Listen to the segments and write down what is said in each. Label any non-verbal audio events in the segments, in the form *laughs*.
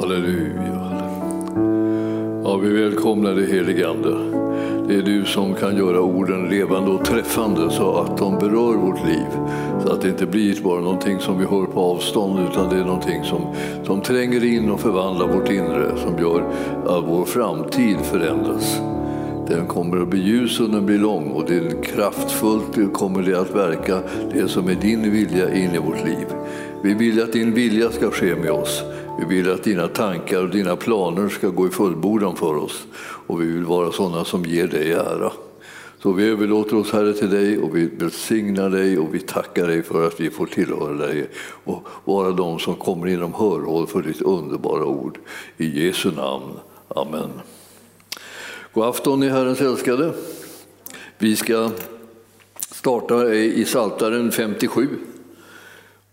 Halleluja. Ja, vi välkomnar dig helige Ande. Det är du som kan göra orden levande och träffande så att de berör vårt liv. Så att det inte blir bara någonting som vi hör på avstånd utan det är någonting som, som tränger in och förvandlar vårt inre som gör att vår framtid förändras. Den kommer att bli ljus och den blir lång och det är kraftfullt kommer det att verka det som är din vilja in i vårt liv. Vi vill att din vilja ska ske med oss. Vi vill att dina tankar och dina planer ska gå i fullbordan för oss och vi vill vara sådana som ger dig ära. Så vi överlåter oss Herre till dig och vi välsignar dig och vi tackar dig för att vi får tillhöra dig och vara de som kommer inom hörhåll för ditt underbara ord. I Jesu namn. Amen. God afton ni Herrens älskade. Vi ska starta i Saltaren 57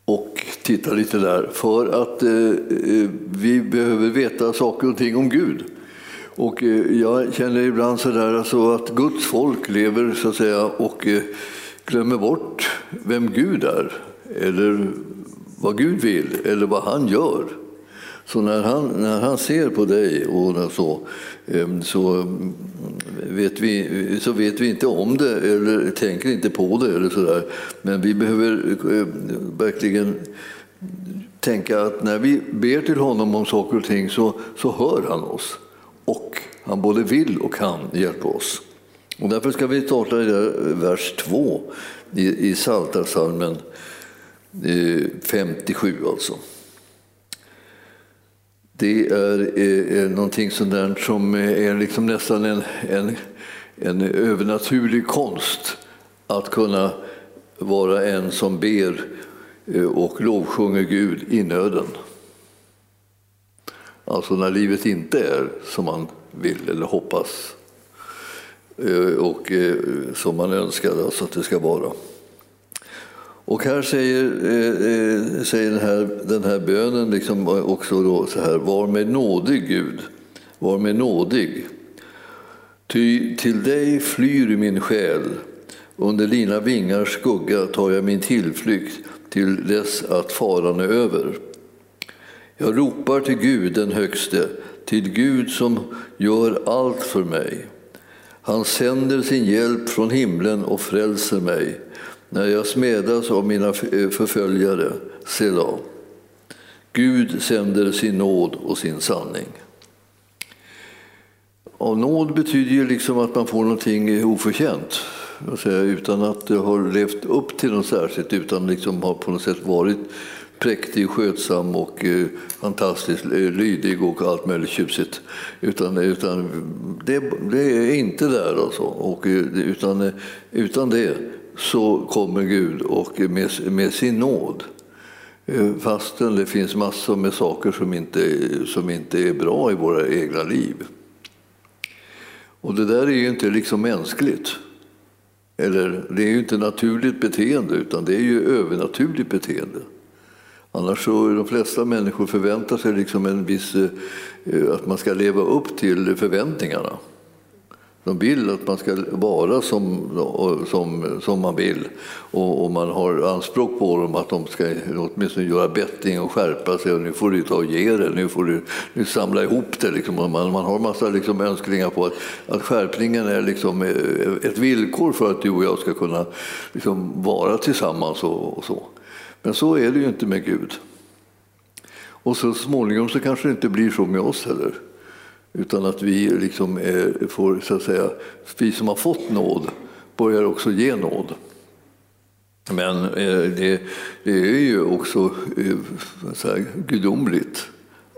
och titta lite där för att eh, eh, vi behöver veta saker och ting om Gud. Och eh, jag känner ibland så där alltså att Guds folk lever så att säga och eh, glömmer bort vem Gud är eller vad Gud vill eller vad han gör. Så när han, när han ser på dig och så, ehm, så, vet vi, så vet vi inte om det eller tänker inte på det. eller så där. Men vi behöver ehm, verkligen tänka att när vi ber till honom om saker och ting så, så hör han oss. Och han både vill och kan hjälpa oss. Och därför ska vi starta i vers 2 i, i Psaltarpsalmen eh, 57 alltså. Det är, är någonting sådant som eh, är liksom nästan en, en, en övernaturlig konst att kunna vara en som ber och lovsjunger Gud i nöden. Alltså när livet inte är som man vill eller hoppas och som man önskar alltså att det ska vara. Och här säger, eh, eh, säger den, här, den här bönen liksom också då så här, var med nådig Gud, var med nådig. Ty till dig flyr min själ, under dina vingars skugga tar jag min tillflykt till dess att faran är över. Jag ropar till Gud den högste, till Gud som gör allt för mig. Han sänder sin hjälp från himlen och frälser mig när jag smedas av mina eh, förföljare, Selah. Gud sänder sin nåd och sin sanning. Och nåd betyder ju liksom att man får någonting oförtjänt, utan att ha levt upp till något särskilt, utan liksom har på något sätt varit präktig, skötsam och eh, fantastiskt eh, lydig och allt möjligt tjusigt. Utan, utan det, det är inte där alltså. Och, eh, utan, utan det så kommer Gud och med, med sin nåd eh, fastän det finns massor med saker som inte, som inte är bra i våra egna liv. Och det där är ju inte liksom mänskligt. Eller, det är ju inte naturligt beteende, utan det är ju övernaturligt beteende. Annars så de flesta människor förväntar sig liksom en viss, eh, att man ska leva upp till förväntningarna. De vill att man ska vara som, som, som man vill och, och, man har anspråk på dem att de ska åtminstone göra bättring och skärpa sig. Och nu får du ta och ge det, nu får du nu samla ihop det. Liksom. Man, man har massa liksom önskningar på att, att skärpningen är liksom ett villkor för att du och jag ska kunna liksom vara tillsammans. Och, och så. Men så är det ju inte med Gud. Och så småningom så kanske det inte blir så med oss heller. Utan att vi liksom är, får, så att säga, vi som har fått nåd börjar också ge nåd. Men eh, det, det är ju också eh, så här, gudomligt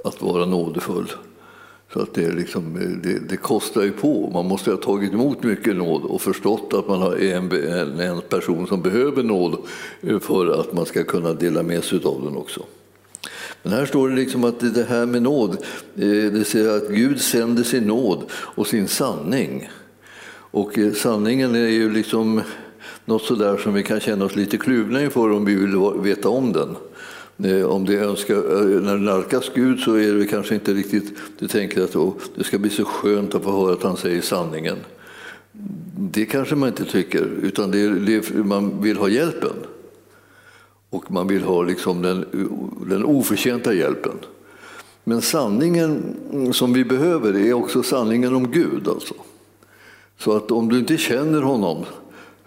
att vara nådefull. Så att det, liksom, eh, det, det, kostar ju på. Man måste ha tagit emot mycket nåd och förstått att man är en, en person som behöver nåd för att man ska kunna dela med sig av den också. Men här står det liksom att det här med nåd, eh, det säger att Gud sänder sin nåd och sin sanning. Och eh, sanningen är ju liksom något sådär som vi kan känna oss lite kluvna inför om vi vill veta om den. Eh, om det önskar, när du nalkas Gud så är det kanske inte riktigt, du tänker att oh, det ska bli så skönt att få höra att han säger sanningen. Det kanske man inte tycker, utan det, det, man vill ha hjälpen. Och man vill ha liksom den, den oförtjänta hjälpen. Men sanningen som vi behöver är också sanningen om Gud. Alltså. Så att om du inte känner honom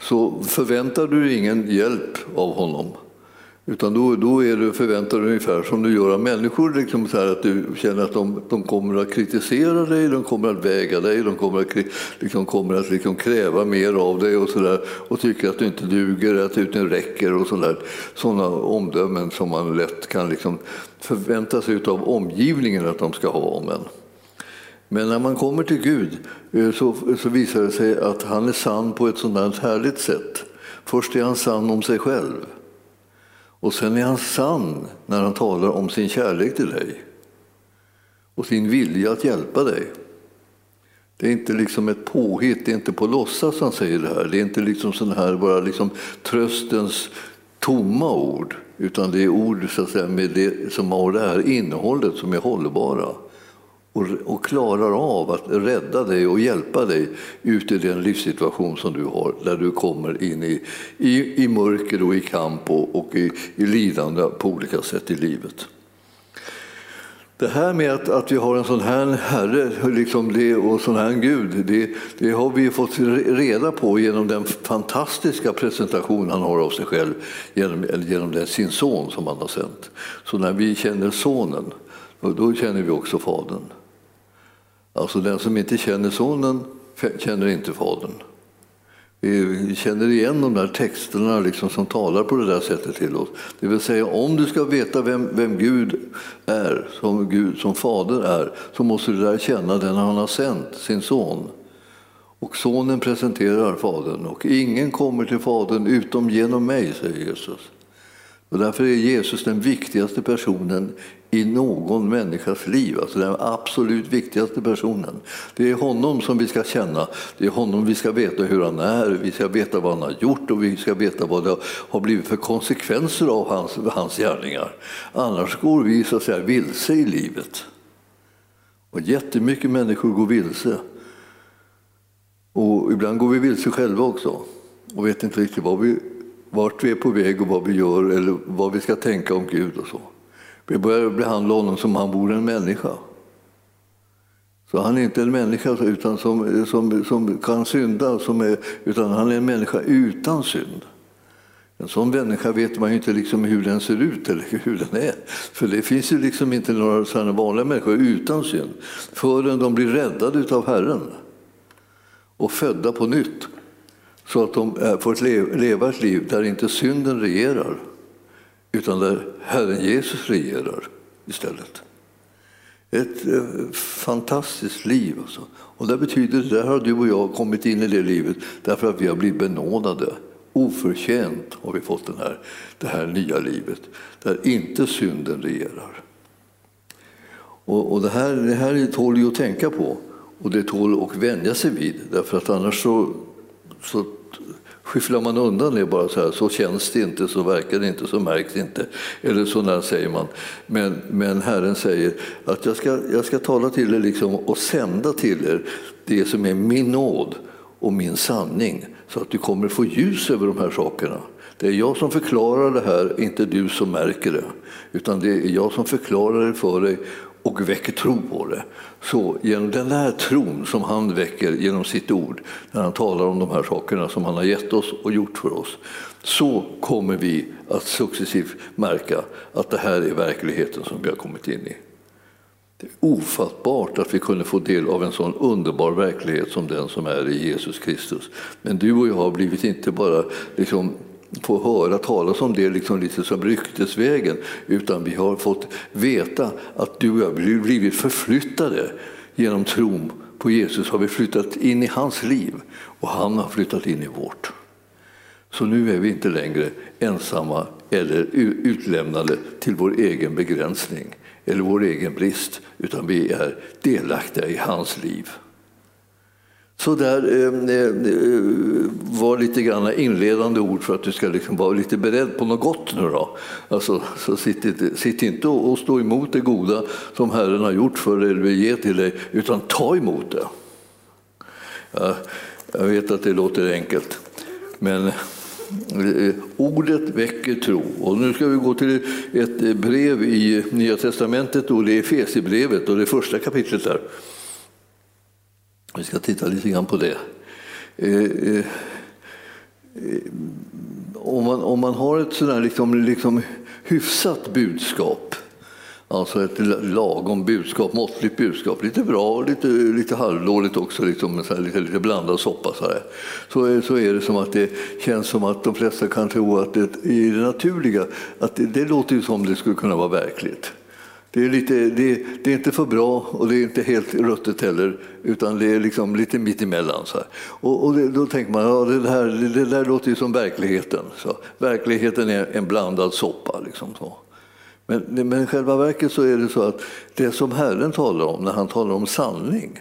så förväntar du dig ingen hjälp av honom. Utan då, då är du förväntad ungefär som du gör av människor. Liksom så att du känner att de, de, kommer att kritisera dig, de kommer att väga dig, de kommer att, liksom, kommer att liksom kräva mer av dig och, så där, och tycker att du inte duger, att du inte räcker och. Sådana omdömen som man lätt kan liksom förvänta sig av omgivningen att de ska ha om en. Men när man kommer till Gud eh, så, så visar det sig att han är sann på ett sådant härligt sätt. Först är han sann om sig själv. Och sen är han sann när han talar om sin kärlek till dig och sin vilja att hjälpa dig. Det är inte liksom ett påhitt, det är inte på låtsas han säger det här. Det är inte liksom sån här bara liksom tröstens tomma ord, utan det är ord så att säga, med det, som har det här innehållet som är hållbara och, och klarar av att rädda dig och hjälpa dig ut i den livssituation som du har, där du kommer in i, i, i mörker och i kamp och, och i, i lidande på olika sätt i livet. Det här med att, att vi har en sån här Herre liksom det, och sån här Gud, det, det, har vi fått reda på genom den fantastiska presentation han har av sig själv, genom, genom den, sin son som han har sänt. Så när vi känner sonen, då känner vi också Fadern. Alltså den som inte känner sonen känner inte fadern. Vi känner igen de där texterna liksom som talar på det där sättet till oss. Det vill säga om du ska veta vem, vem Gud är, som Gud som fader är, så måste du lära känna den han har sänt, sin son. Och sonen presenterar fadern och ingen kommer till fadern utom genom mig, säger Jesus. Och därför är Jesus den viktigaste personen i någon människas liv, alltså den absolut viktigaste personen. Det är honom som vi ska känna, det är honom vi ska veta hur han är, vi ska veta vad han har gjort och vi ska veta vad det har blivit för konsekvenser av hans, hans gärningar. Annars går vi så att säga vilse i livet. Och jättemycket människor går vilse. Och ibland går vi vilse själva också och vet inte riktigt vad vi, vart vi är på väg och vad vi gör eller vad vi ska tänka om Gud och så. Vi börjar behandla honom som han vore en människa. Så han är inte en människa utan som, som, som kan synda, som är, utan han är en människa utan synd. En sån människa vet man ju inte liksom hur den ser ut eller hur den är. För det finns ju liksom inte några sådana vanliga människor utan synd förrän de blir räddade av Herren och födda på nytt så att de eh, får leva ett liv där inte synden regerar utan där Herren Jesus regerar istället. Ett eh, fantastiskt liv. Alltså. Och det betyder, där har du och jag kommit in i det livet därför att vi har blivit benådade. Oförtjänt har vi fått den här, det här nya livet där inte synden regerar. Och, och det, här, det här tål ju att tänka på och det tål att vänja sig vid därför att annars så, så skyfflar man undan det bara så här, så känns det inte, så verkar det inte, så märks det inte. Eller så där säger man. Men, men Herren säger att jag ska, jag ska tala till er liksom och sända till er det som är min nåd och min sanning så att du kommer få ljus över de här sakerna. Det är jag som förklarar det här, inte du som märker det. Utan det är jag som förklarar det för dig och väcker tro på det. Så genom den där tron som han väcker genom sitt ord, när han talar om de här sakerna som han har gett oss och gjort för oss, så kommer vi att successivt märka att det här är verkligheten som vi har kommit in i. Det är ofattbart att vi kunde få del av en sån underbar verklighet som den som är i Jesus Kristus. Men du och jag har blivit inte bara liksom få höra talas om det liksom lite som ryktesvägen, utan vi har fått veta att du och jag blivit förflyttade genom tron på Jesus har vi flyttat in i hans liv och han har flyttat in i vårt. Så nu är vi inte längre ensamma eller utlämnade till vår egen begränsning eller vår egen brist, utan vi är delaktiga i hans liv. Så där eh, eh, eh, var lite grann inledande ord för att du ska liksom vara lite beredd på något gott nu då. Alltså, så sitt, inte, sitt inte och stå emot det goda som Herren har gjort för dig eller vill ge till dig, utan ta emot det. Ja, jag vet att det låter enkelt, men eh, ordet väcker tro. Och nu ska vi gå till ett brev i Nya Testamentet, och det är Efesierbrevet och det första kapitlet där. Vi ska titta lite grann på det. Eh, eh, eh, om man, om man har ett sådär liksom, liksom hyfsat budskap Alltså ett lagom budskap, måttligt budskap. Lite bra och lite, lite halvdåligt också, liksom, så här, lite, lite blandad soppa. Så, här. Så, så är det som att det känns som att de flesta kan tro att det i det naturliga, att det, det låter ju som det skulle kunna vara verkligt. Det är, lite, det, det, är inte för bra och det är inte helt ruttet heller, utan det är liksom lite mittemellan. Så här. Och, och det, då tänker man ja, det, här, det, där låter ju som verkligheten. Så verkligheten är en blandad soppa. Liksom så. Men, men i själva verket så är det så att det som Herren talar om när han talar om sanning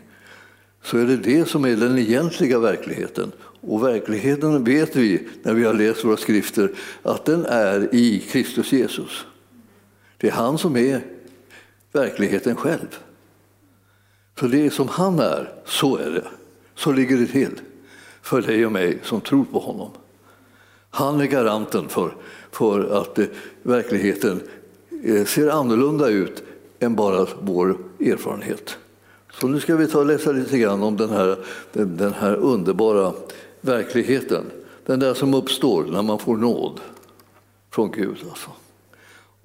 så är det det som är den egentliga verkligheten. Och verkligheten vet vi när vi har läst våra skrifter att den är i Kristus Jesus. Det är han som är verkligheten själv. Så det är som han är, så är det. Så ligger det till för dig och mig som tror på honom. Han är garanten för, för att eh, verkligheten eh, ser annorlunda ut än bara vår erfarenhet. Så nu ska vi ta och läsa lite grann om den här, den, den här underbara verkligheten. Den där som uppstår när man får nåd från Gud. Alltså.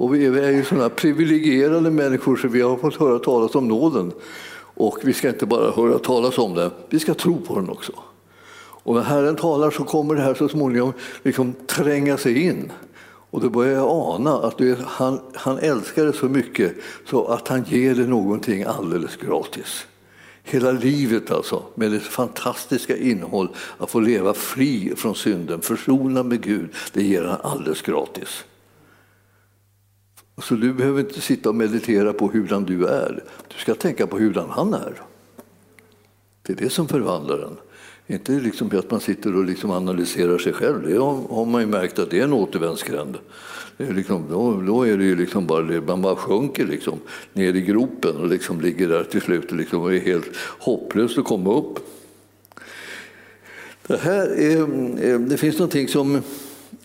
Och vi är ju sådana privilegierade människor så vi har fått höra talas om nåden. Och vi ska inte bara höra talas om den, vi ska tro på den också. Och när Herren talar så kommer det här så småningom liksom tränga sig in. Och då börjar jag ana att vet, han, han älskar det så mycket så att han ger det någonting alldeles gratis. Hela livet alltså, med dess fantastiska innehåll, att få leva fri från synden, försonad med Gud, det ger han alldeles gratis. Så du behöver inte sitta och meditera på hurdan du är, du ska tänka på hurdan han är. Det är det som förvandlar en. Inte liksom att man sitter och liksom analyserar sig själv, det har man ju märkt att det är en återvändsgränd. liksom, då, då, är det ju liksom bara, det, man bara sjunker liksom ner i gropen och liksom ligger där till slut och liksom är helt hopplöst att komma upp. Det, här är, det finns någonting som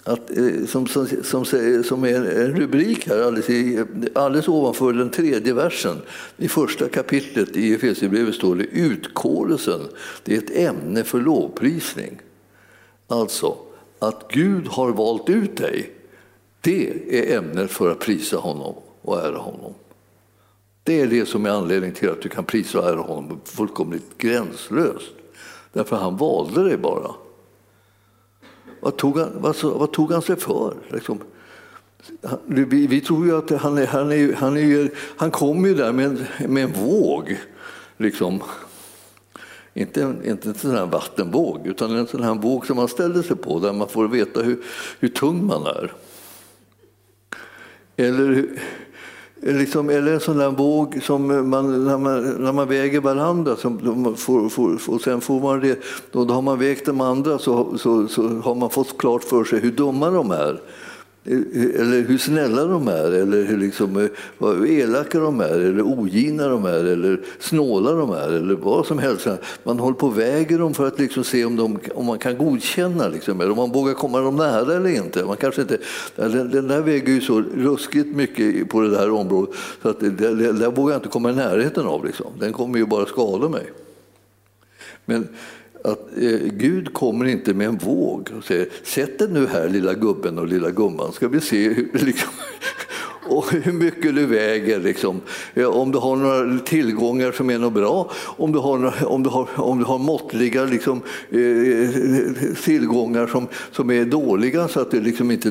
att, eh, som, som, som, som är en rubrik här alldeles, i, alldeles ovanför den tredje versen. I första kapitlet i Efesierbrevet står det utkårelsen. Det är ett ämne för lovprisning. Alltså, att Gud har valt ut dig, det är ämnet för att prisa honom och ära honom. Det är det som är anledningen till att du kan prisa och ära honom fullkomligt gränslöst. Därför han valde dig bara. Vad tog han, vad, vad tog han sig för? Liksom? Vi, vi, tror ju att han, är, han, är, han, är, han kom ju där med en, med en våg. Liksom. Inte, en, inte en sån här vattenvåg, utan en sån här våg som man ställer sig på där man får veta hur, hur tung man är. Eller liksom, eller en sån där våg som man, när, man, när man väger varandra, som får, får, och sen får man det, då, har man vägt de andra så, så, så har man fått klart för sig hur dumma de är eller hur snälla de är, eller hur liksom, eh, vad elaka de är, eller ogina de är, eller snåla de är, eller vad som helst. Man håller på och väger dem för att liksom se om, de, om man kan godkänna, liksom, eller om man vågar komma dem nära eller inte. Man kanske inte den, den där väger ju så ruskigt mycket på det här området så att det, det, vågar jag inte komma i närheten av. Liksom. Den kommer ju bara skada mig. Men att eh, Gud kommer inte med en våg och säger sätt dig nu här lilla gubben och lilla gumman ska vi se hur, *laughs* liksom, och hur mycket du väger. Liksom. Om du har några tillgångar som är något bra, om du har, om du har, om du har måttliga liksom, eh, tillgångar som, som är dåliga så att det liksom inte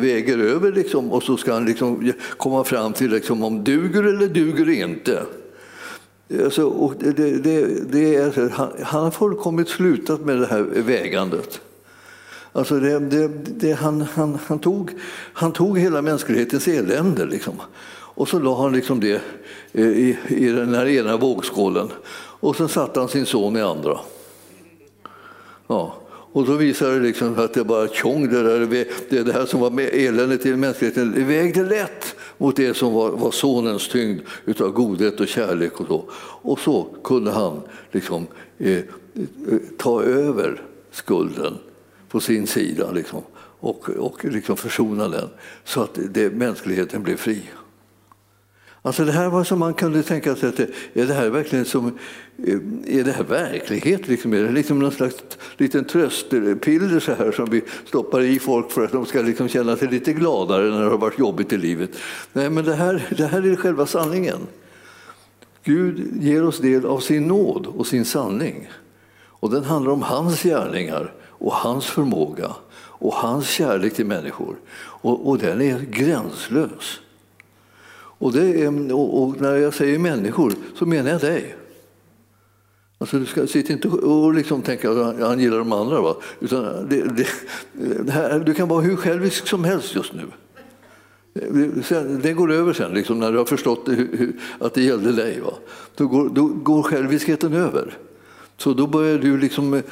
väger över. Liksom, och så ska han liksom komma fram till liksom, om duger eller duger inte. Alltså, och det, det, det är, han, han har fullkomligt slutat med det här vägandet. Alltså det, det, det, han, han, han, tog, han tog hela mänsklighetens elände liksom. och så la han liksom det eh, i, i den här ena vågskålen och sen satte han sin son i andra. Ja. Och då visade det liksom att det bara tjong, det, där, det, det här som var eländet i mänskligheten, det vägde lätt mot det som var, var sonens tyngd utav godhet och kärlek. Och så, och så kunde han liksom, eh, eh, ta över skulden på sin sida. Liksom. och, och liksom försona den så att det, mänskligheten blev fri. Alltså det här var som man kunde tänka sig att det, är det här verkligen som, är det här verklighet? Liksom, är det liksom någon slags liten tröstpiller så här som vi stoppar i folk för att de ska liksom känna sig lite gladare när det har varit jobbigt i livet? Nej, men det här, det här är själva sanningen. Gud ger oss del av sin nåd och sin sanning. Och den handlar om hans gärningar och hans förmåga och hans kärlek till människor. Och, och den är gränslös. Och, det är, och, när jag säger människor så menar jag dig. Alltså du ska, sitt inte och liksom tänka att han gillar de andra. Va? Utan det, det, det här, du kan vara hur självisk som helst just nu. Det går över sen, liksom, när du har förstått att det gällde dig. Va? Då, går, då går själviskheten över. Så då börjar du liksom eh,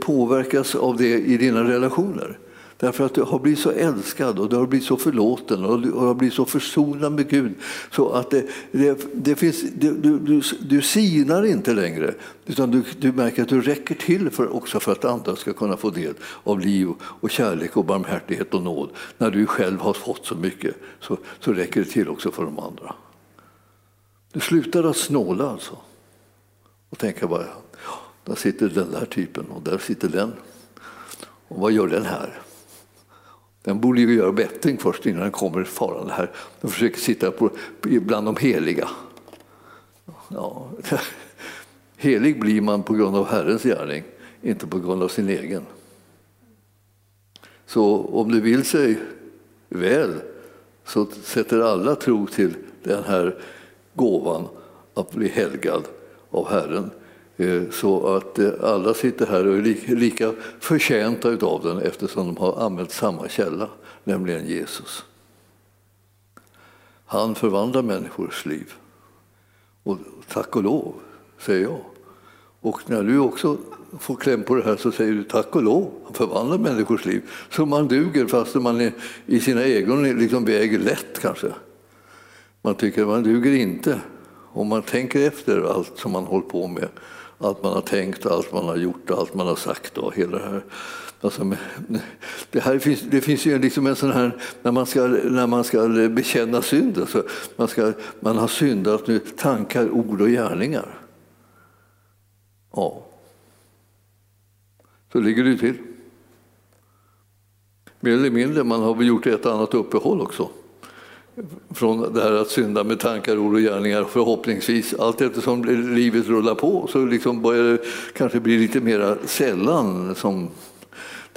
påverkas av det i dina relationer. Därför att du har blivit så älskad och du har blivit så förlåten och du har blivit så försonad med Gud. Så att det, det, det finns, du, du, du sinar inte längre utan du, du märker att du räcker till för, också för att andra ska kunna få del av liv och kärlek och barmhärtighet och nåd. När du själv har fått så mycket så, så räcker det till också för de andra. Du slutar att snåla alltså och tänka bara, ja, där sitter den där typen och där sitter den. Och vad gör den här? Den borde ju göra bättring först innan den kommer farande här. Den försöker sitta på, bland de heliga. Ja. *laughs* Helig blir man på grund av Herrens gärning, inte på grund av sin egen. Så om du vill sig väl så sätter alla tro till den här gåvan att bli helgad av Herren. Eh, så att eh, alla sitter här och är lika förtjänta av den eftersom de har använt samma källa, nämligen Jesus. Han förvandlar människors liv. Och tack och lov, säger jag. Och när du också får kläm på det här så säger du tack och lov, han förvandlar människors liv. Så man duger fast man är, i sina ögon liksom väger lätt kanske. Man tycker man duger inte. Om man tänker efter allt som man håller på med allt man har tänkt, allt man har gjort, allt man har sagt och hela det här. Alltså, det, här finns, det finns ju liksom en sån här, när man ska, när man ska bekänna synd, alltså, man, ska, man har syndat nu, tankar, ord och gärningar. Ja. Så ligger det till. Mer eller mindre, man har väl gjort ett annat uppehåll också från det här att synda med tankar, ord och gärningar förhoppningsvis. Allt eftersom livet rullar på så liksom börjar det kanske bli lite mer sällan som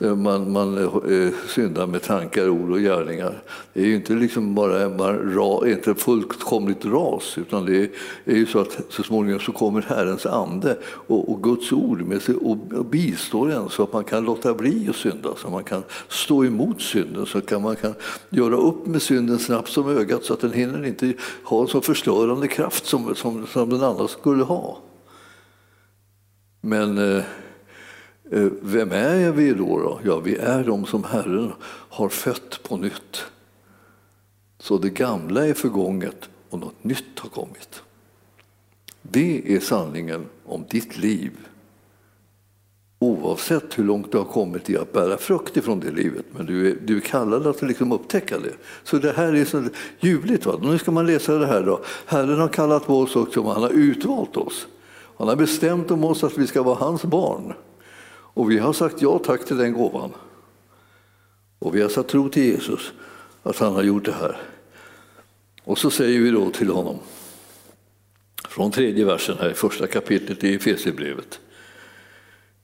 Eh, man, man eh, syndar med tankar, ord och gärningar. Det är ju inte liksom bara bara inte fullkomligt ras, utan det är, ju så att så småningom så kommer Herrens ande och, och Guds ord med sig och, och bistår en så att man kan låta bli att synda, så man kan stå emot synden, så kan man kan göra upp med synden snabbt som ögat så att den hinner inte ha en så förstörande kraft som, som, som den annars skulle ha. Men Eh, Eh, vem är vi då, då? Ja, vi är de som Herren har fött på nytt. Så det gamla är förgånget och något nytt har kommit. Det är sanningen om ditt liv. Oavsett hur långt du har kommit i att bära frukt ifrån det livet. Men du är, du är kallad att liksom upptäcka det. Så det här är så ljuvligt. Va? Nu ska man läsa det här. Då. Herren har kallat på oss också, han har utvalt oss. Han har bestämt om oss att vi ska vara hans barn. Och vi har sagt ja tack till den gåvan. Och vi har satt tro till Jesus, att han har gjort det här. Och så säger vi då till honom, från tredje versen här i första kapitlet i Efesierbrevet.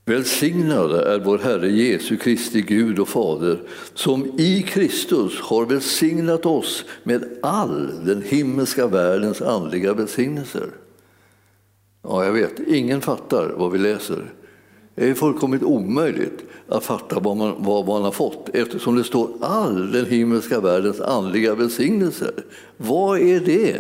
Välsignad är vår Herre Jesu Kristi Gud och Fader som i Kristus har välsignat oss med all den himmelska världens andliga välsignelser. Ja, jag vet, ingen fattar vad vi läser. Det är fullkomligt omöjligt att fatta vad man, vad man har fått eftersom det står all den himmelska världens andliga välsignelser. Vad är det?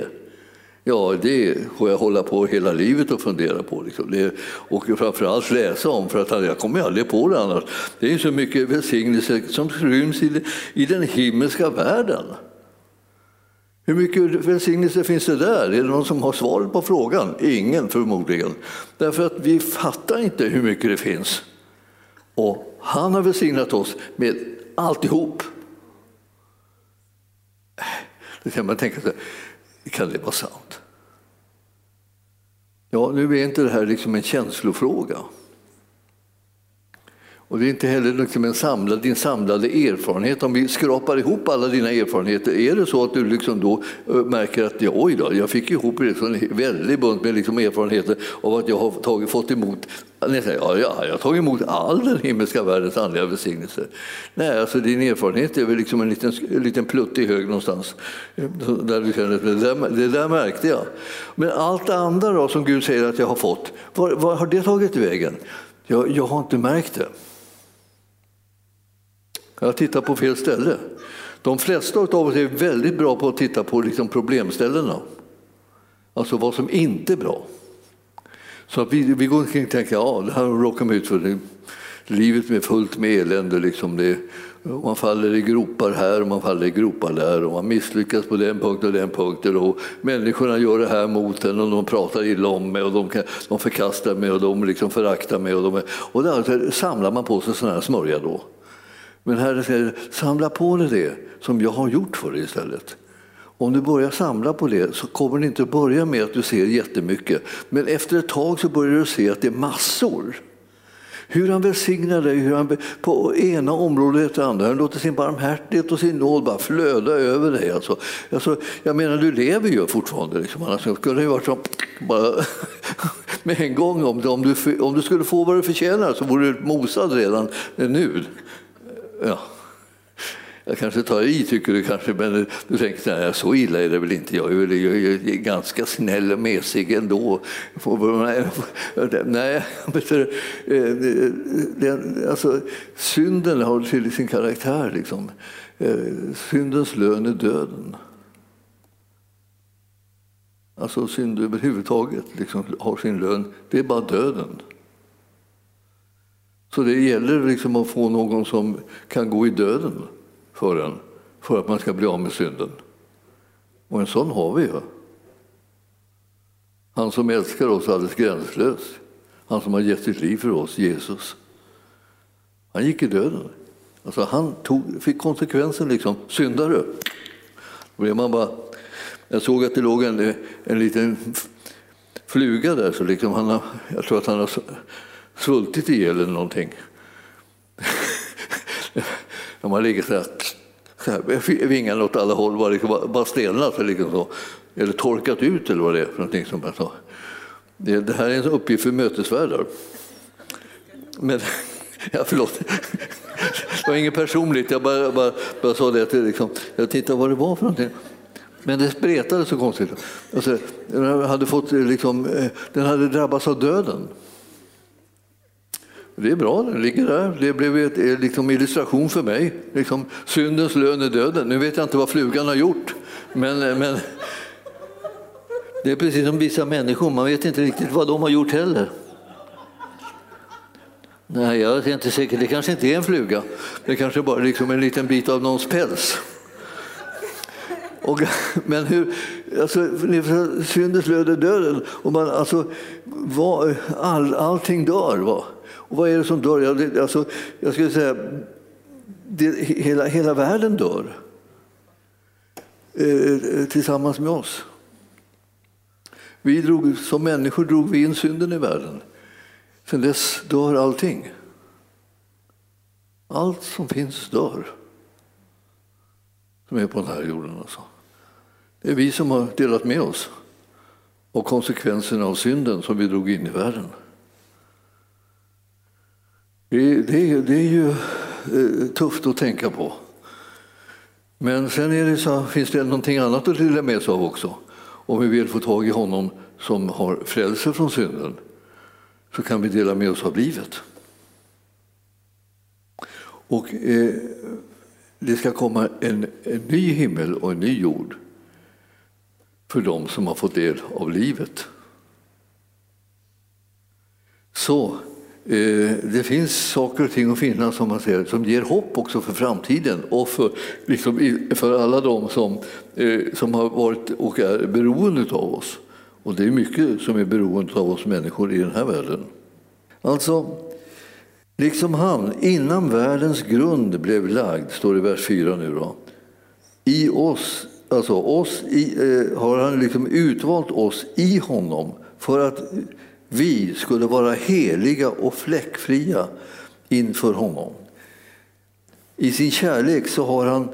Ja, det får jag hålla på hela livet och fundera på. Liksom. Det, och framförallt läsa om, för att jag kommer aldrig på det annars. Det är så mycket välsignelser som ryms i, i den himmelska världen. Hur mycket välsignelse finns det där? Är det någon som har svaret på frågan? Ingen förmodligen. Därför att vi fattar inte hur mycket det finns. Och han har välsignat oss med alltihop. Då kan man tänka sig, kan det vara sant? Ja, nu är inte det här liksom en känslofråga. Och det är inte heller liksom en samlad, din samlade erfarenhet. Om vi skrapar ihop alla dina erfarenheter, är det så att du liksom då eh, märker att ja, oj då, jag fick ihop liksom en väldig bunt med liksom erfarenheter av att jag har tagit, fått emot ja, ja, jag har tagit emot all den himmelska världens andliga välsignelse. Nej, alltså din erfarenhet är väl liksom en liten, en liten plutt i hög någonstans. Där du känner, det, där, det där märkte jag. Men allt det andra då, som Gud säger att jag har fått, var, var har det tagit vägen? Jag, jag har inte märkt det. Jag tittar på fel ställe. De flesta av oss är väldigt bra på att titta på liksom problemställena. Alltså vad som inte är bra. Så att vi, vi går omkring och tänker ja, det här råkar man ut för. Livet är fullt med elände. Liksom det, man faller i gropar här och man faller i gropar där och man misslyckas på den punkten och den punkten. Och människorna gör det här mot en och de pratar illa om mig och de, de förkastar mig och de liksom föraktar mig. Och, de, och där samlar man på sig sån här smörja då. Men Herren säger, samla på dig det som jag har gjort för dig istället. Om du börjar samla på det så kommer det inte börja med att du ser jättemycket. Men efter ett tag så börjar du se att det är massor. Hur han välsignar dig hur han på ena området efter andra. Han låter sin barmhärtighet och sin nåd bara flöda över dig. Alltså, alltså, jag menar, du lever ju fortfarande. Liksom. Annars skulle det varit som... bara, *laughs* med en gång. Om, om, du, om du skulle få vad du förtjänar så vore du mosad redan nu. Ja. Jag kanske tar i, tycker du kanske, men du tänker nej, så illa är det väl inte. Jag är, väl, jag är ganska snäll och mesig ändå. Nej, eh, den, alltså, synden har till sin karaktär. Liksom. Eh, syndens lön är döden. Alltså synd överhuvudtaget liksom, har sin lön, det är bara döden. Så det gäller liksom att få någon som kan gå i döden för en, för att man ska bli av med synden. Och en sån har vi ju. Han som älskar oss alldeles gränslöst. Han som har gett sitt liv för oss, Jesus. Han gick i döden. Alltså han tog, fick konsekvensen, liksom. syndare. man bara, jag såg att det låg en, en liten fluga där, så liksom han jag tror att han har svultit ihjäl eller någonting. De har legat så här, så här vingarna åt alla håll, bara, liksom, bara stelnat liksom så. eller torkat ut eller vad det är för någonting. Som jag Det, det här är en uppgift för mötesvärdar. Men, *laughs* ja, förlåt. Det var inget personligt, jag bara, bara, bara sa det. Till, liksom, jag tittade vad det var för någonting. Men det spretade så konstigt. Alltså, den, hade fått, liksom, eh, den hade drabbats av döden. Det är bra, den ligger där. Det blev en eh, liksom, illustration för mig. Liksom, syndens lön är döden. Nu vet jag inte vad flugan har gjort, men, eh, men det är precis som vissa människor, man vet inte riktigt vad de har gjort heller. Nej, jag är inte säker. Det kanske inte är en fluga. Det kanske bara är liksom en liten bit av någons päls. Och, *laughs* men hur, alltså, syndens lön är döden. Och man, alltså, vad, all, allting dör. Va? Och vad är det som dör? Ja, det, alltså, jag skulle säga det, hela, hela världen dör eh, eh, tillsammans med oss. Vi drog, som människor drog vi in synden i världen. Sen dess dör allting. Allt som finns dör. Som är på den här jorden. Alltså. Det är vi som har delat med oss av konsekvenserna av synden som vi drog in i världen. Det, är, det är ju eh, tufft att tänka på. Men sen är det så, finns det någonting annat att dela med sig av också. Om vi vill få tag i honom som har frälse från synden så kan vi dela med oss av livet. Och eh, det ska komma en, en ny himmel och en ny jord för dem som har fått del av livet. Så Eh, det finns saker och ting att finna som, man säger, som ger hopp också för framtiden och för, liksom, för alla de som, eh, som har varit och är beroende av oss. Och det är mycket som är beroende av oss människor i den här världen. Alltså, Liksom han, innan världens grund blev lagd, står det i vers 4 nu då. I oss, alltså oss i, eh, har han liksom utvalt oss i honom för att vi skulle vara heliga och fläckfria inför honom. I sin kärlek så har han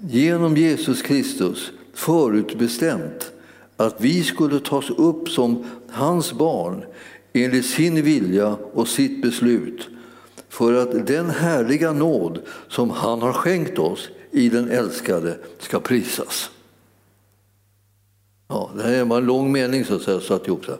genom Jesus Kristus förutbestämt att vi skulle tas upp som hans barn enligt sin vilja och sitt beslut för att den härliga nåd som han har skänkt oss i den älskade ska prisas. Ja, det här är en lång mening så att säga, satt ihop. Så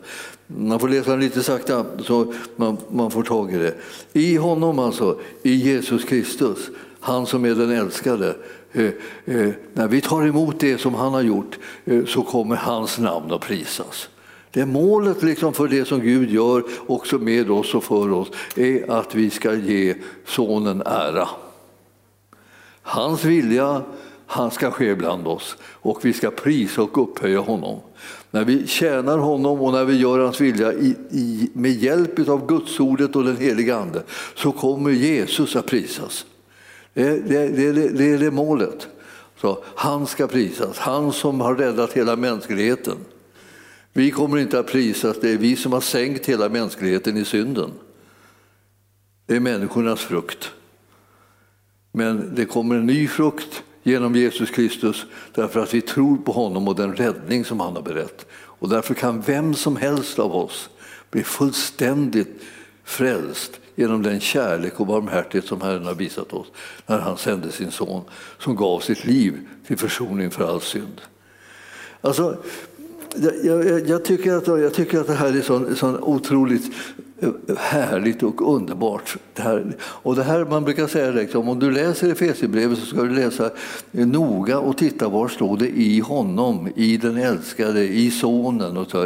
man får läsa den lite sakta så man, man får tag i det. I honom alltså, i Jesus Kristus, han som är den älskade. Eh, eh, när vi tar emot det som han har gjort eh, så kommer hans namn att prisas. Det är målet liksom för det som Gud gör också med oss och för oss är att vi ska ge sonen ära. Hans vilja han ska ske bland oss och vi ska prisa och upphöja honom. När vi tjänar honom och när vi gör hans vilja i, i, med hjälp av Gudsordet och den heliga Ande så kommer Jesus att prisas. Det, det, det, det är det målet. Så han ska prisas, han som har räddat hela mänskligheten. Vi kommer inte att prisas, det är vi som har sänkt hela mänskligheten i synden. Det är människornas frukt. Men det kommer en ny frukt genom Jesus Kristus därför att vi tror på honom och den räddning som han har berett. Och därför kan vem som helst av oss bli fullständigt frälst genom den kärlek och barmhärtighet som Herren har visat oss när han sände sin son som gav sitt liv till försoning för all synd. Alltså, jag, jag, jag, tycker att, jag tycker att det här är så, så otroligt härligt och underbart. Det här, och det här, man brukar säga liksom, om du läser Efesierbrevet så ska du läsa eh, noga och titta var står det i honom, i den älskade, i sonen. Och så,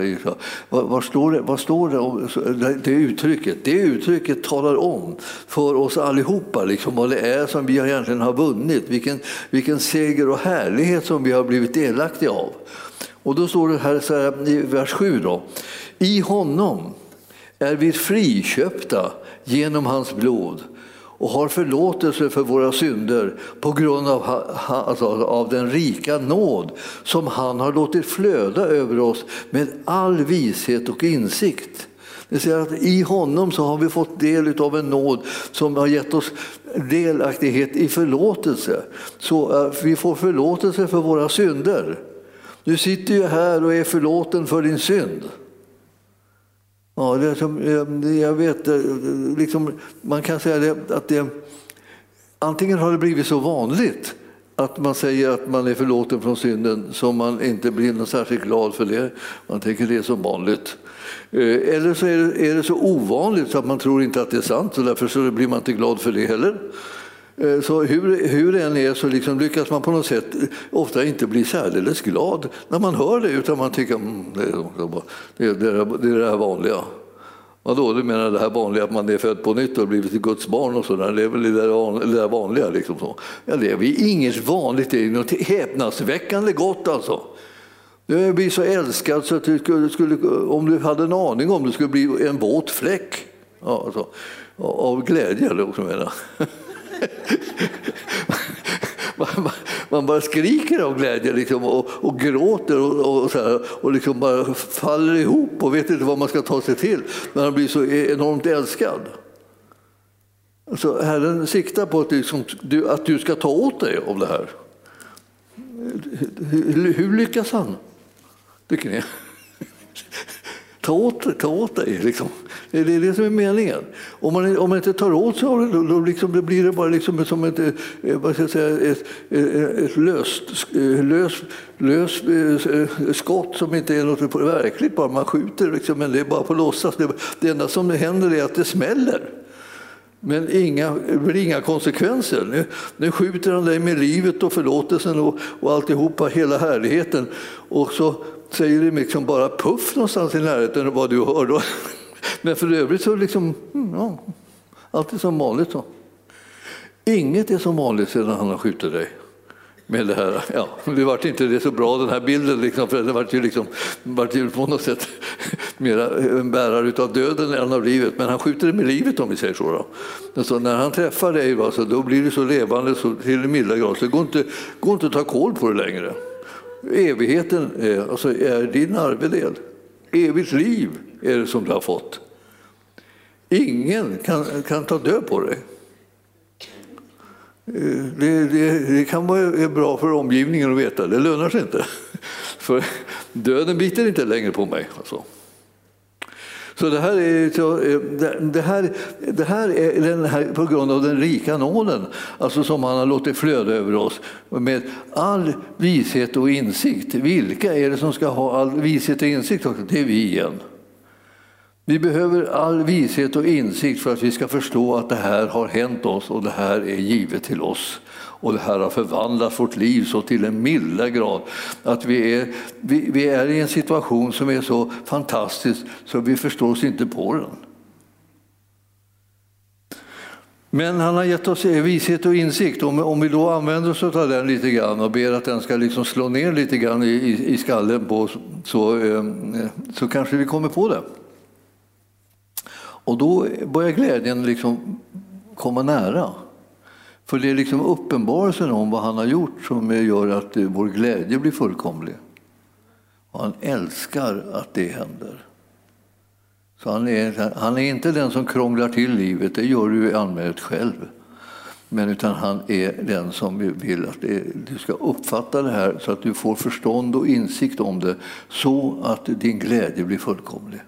var, var, står det, var står det, om, det uttrycket? Det uttrycket talar om för oss allihopa liksom, vad det är som vi egentligen har vunnit, vilken, vilken seger och härlighet som vi har blivit delaktiga av. Och då står det här, så här i vers 7 då. I honom är vi friköpta genom hans blod och har förlåtelse för våra synder på grund av, alltså, av den rika nåd som han har låtit flöda över oss med all vishet och insikt. Det säger att I honom så har vi fått del av en nåd som har gett oss delaktighet i förlåtelse. Så eh, vi får förlåtelse för våra synder. Du sitter ju här och är förlåten för din synd. Ja, det som, eh, jag vet, eh, liksom, man kan säga det, att det, antingen har det blivit så vanligt att man säger att man är förlåten från synden så man inte blir någon särskilt glad för det. Man tänker det är som vanligt. Eh, eller så är det, är det så ovanligt så att man tror inte att det är sant och därför så blir man inte glad för det heller. Eh, så hur, hur det än är så liksom lyckas man på något sätt eh, ofta inte bli särdeles glad när man hör det utan man tycker mm, det, är, det, är, det är det här vanliga. Vadå, du menar det här vanliga att man är född på nytt och blivit Guds barn och sådär, det är väl det där, vanliga? Liksom så. Ja, det är inget vanligt, det är något häpnadsväckande gott alltså. Du blir så älskad så att du skulle, skulle, om du hade en aning om det skulle bli en våt fläck ja, alltså, av glädje. Liksom, menar. *laughs* man, bara skriker av glädje liksom, och, och gråter och, och, så här, och liksom bara faller ihop och vet inte vad man ska ta sig till när han blir så e-, enormt älskad. Så Herren siktar på att, liksom, du, att du ska ta åt dig av det här. Hur, hur lyckas han? Tycker ni? Ta, åt, ta åt dig. Liksom. Det är det som är meningen. Om man, om man inte tar åt sig av det, då, då, liksom, då blir det bara liksom som ett, eh, vad ska jag säga, ett, eh, ett löst, eh, löst, löst skott som inte är något verkligt, bara man skjuter, liksom, men det är bara på låtsas. Det, det enda som händer är att det smäller. Men inga, det blir inga konsekvenser. Nu, nu skjuter han dig med livet och förlåtelsen och, och alltihopa, hela härligheten. Och så säger det liksom bara puff någonstans i närheten av vad du hör. Då. *laughs* Men för övrigt så liksom, mm, ja, allt är som vanligt. Då. Inget är som vanligt sedan han har skjutit dig med det här. Ja, det vart inte det så bra den här bilden, liksom, för det vart ju, liksom, vart ju på något sätt *laughs* mera en bärare av döden än av livet. Men han skjuter det med livet om vi säger så. Då. Alltså, när han träffar dig va, så då blir det så levande så till en milda grad så det går inte, går inte att ta koll på det längre. Evigheten är, alltså, är din arvedel. Evigt liv är det som du har fått. Ingen kan, kan ta död på dig. Eh, det, det, det, kan vara bra för omgivningen att veta, det lönar sig inte. *laughs* För döden biter inte längre på mig. Alltså. Så det här är, eh, det här, det här är den här, på grund av den rika nåden alltså som han har låtit flöda över oss med all vishet och insikt. Vilka är det som ska ha all vishet och insikt? Det är vi igen. Vi behöver all vishet och insikt för att vi ska förstå att det här har hänt oss och det här är givet till oss. Och det här har förvandlat vårt liv så till en milda grad att vi är, vi, vi är i en situation som är så fantastisk så vi förstår oss inte på den. Men han har gett oss vishet och insikt. Om, om vi då använder oss av den lite grann och ber att den ska liksom slå ner lite grann i, i, i skallen på oss så, ehm, så kanske vi kommer på det. Och då börjar glädjen liksom komma nära. För det är liksom uppenbarelsen om vad han har gjort som gör att eh, vår glädje blir fullkomlig. Och han älskar att det händer. Så han är, han är inte den som krånglar till livet, det gör du i allmänhet själv. Men utan han är den som vill att det, du ska uppfatta det här så att du får förstånd och insikt om det så att din glädje blir fullkomlig.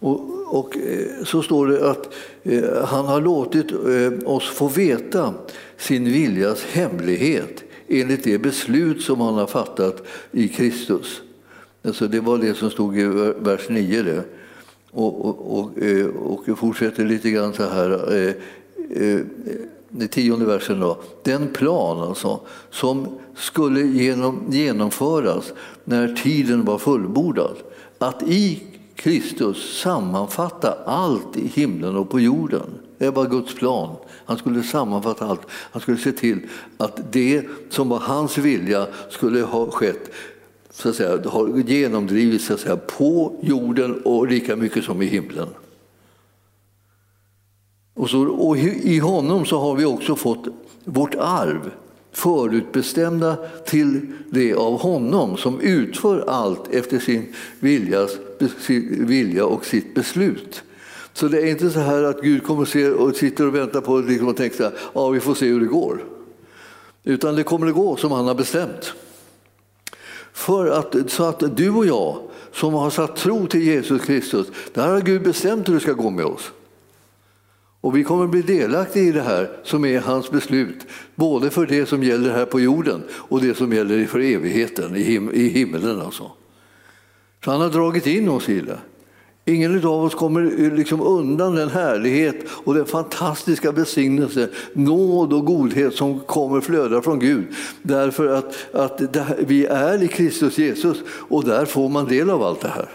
Och, och, eh, så står det att eh, han har låtit eh, oss få veta sin viljas hemlighet enligt det beslut som han har fattat i Kristus. Alltså det var det som stod i vers 9. Det. Och, och, och, och fortsätter lite grann så här. Den tionde versen då. Den plan alltså, som skulle genom, genomföras när tiden var fullbordad. Att i Kristus sammanfatta allt i himlen och på jorden. Det var Guds plan. Han skulle sammanfatta allt. Han skulle se till att det som var hans vilja skulle ha skett så att säga, har genomdrivits så att säga, på jorden och lika mycket som i himlen. Och, så, och I honom så har vi också fått vårt arv förutbestämda till det av honom som utför allt efter sin, viljas, vilja och sitt beslut. Så det är inte så här att Gud kommer och, ser och sitter och väntar på liksom och tänker att ja, vi får se hur det går. Utan det kommer att gå som han har bestämt. För att, så att du och jag som har satt tro till Jesus Kristus, där har Gud bestämt hur det ska gå med oss. Och vi kommer att bli delaktiga i det här som är hans beslut, både för det som gäller här på jorden och det som gäller för evigheten, i, him i himlen. Alltså. Så han har dragit in oss i det. Ingen av oss kommer liksom undan den härlighet och den fantastiska besignelse, nåd och godhet som kommer flöda från Gud. Därför att, att vi är i Kristus Jesus och där får man del av allt det här.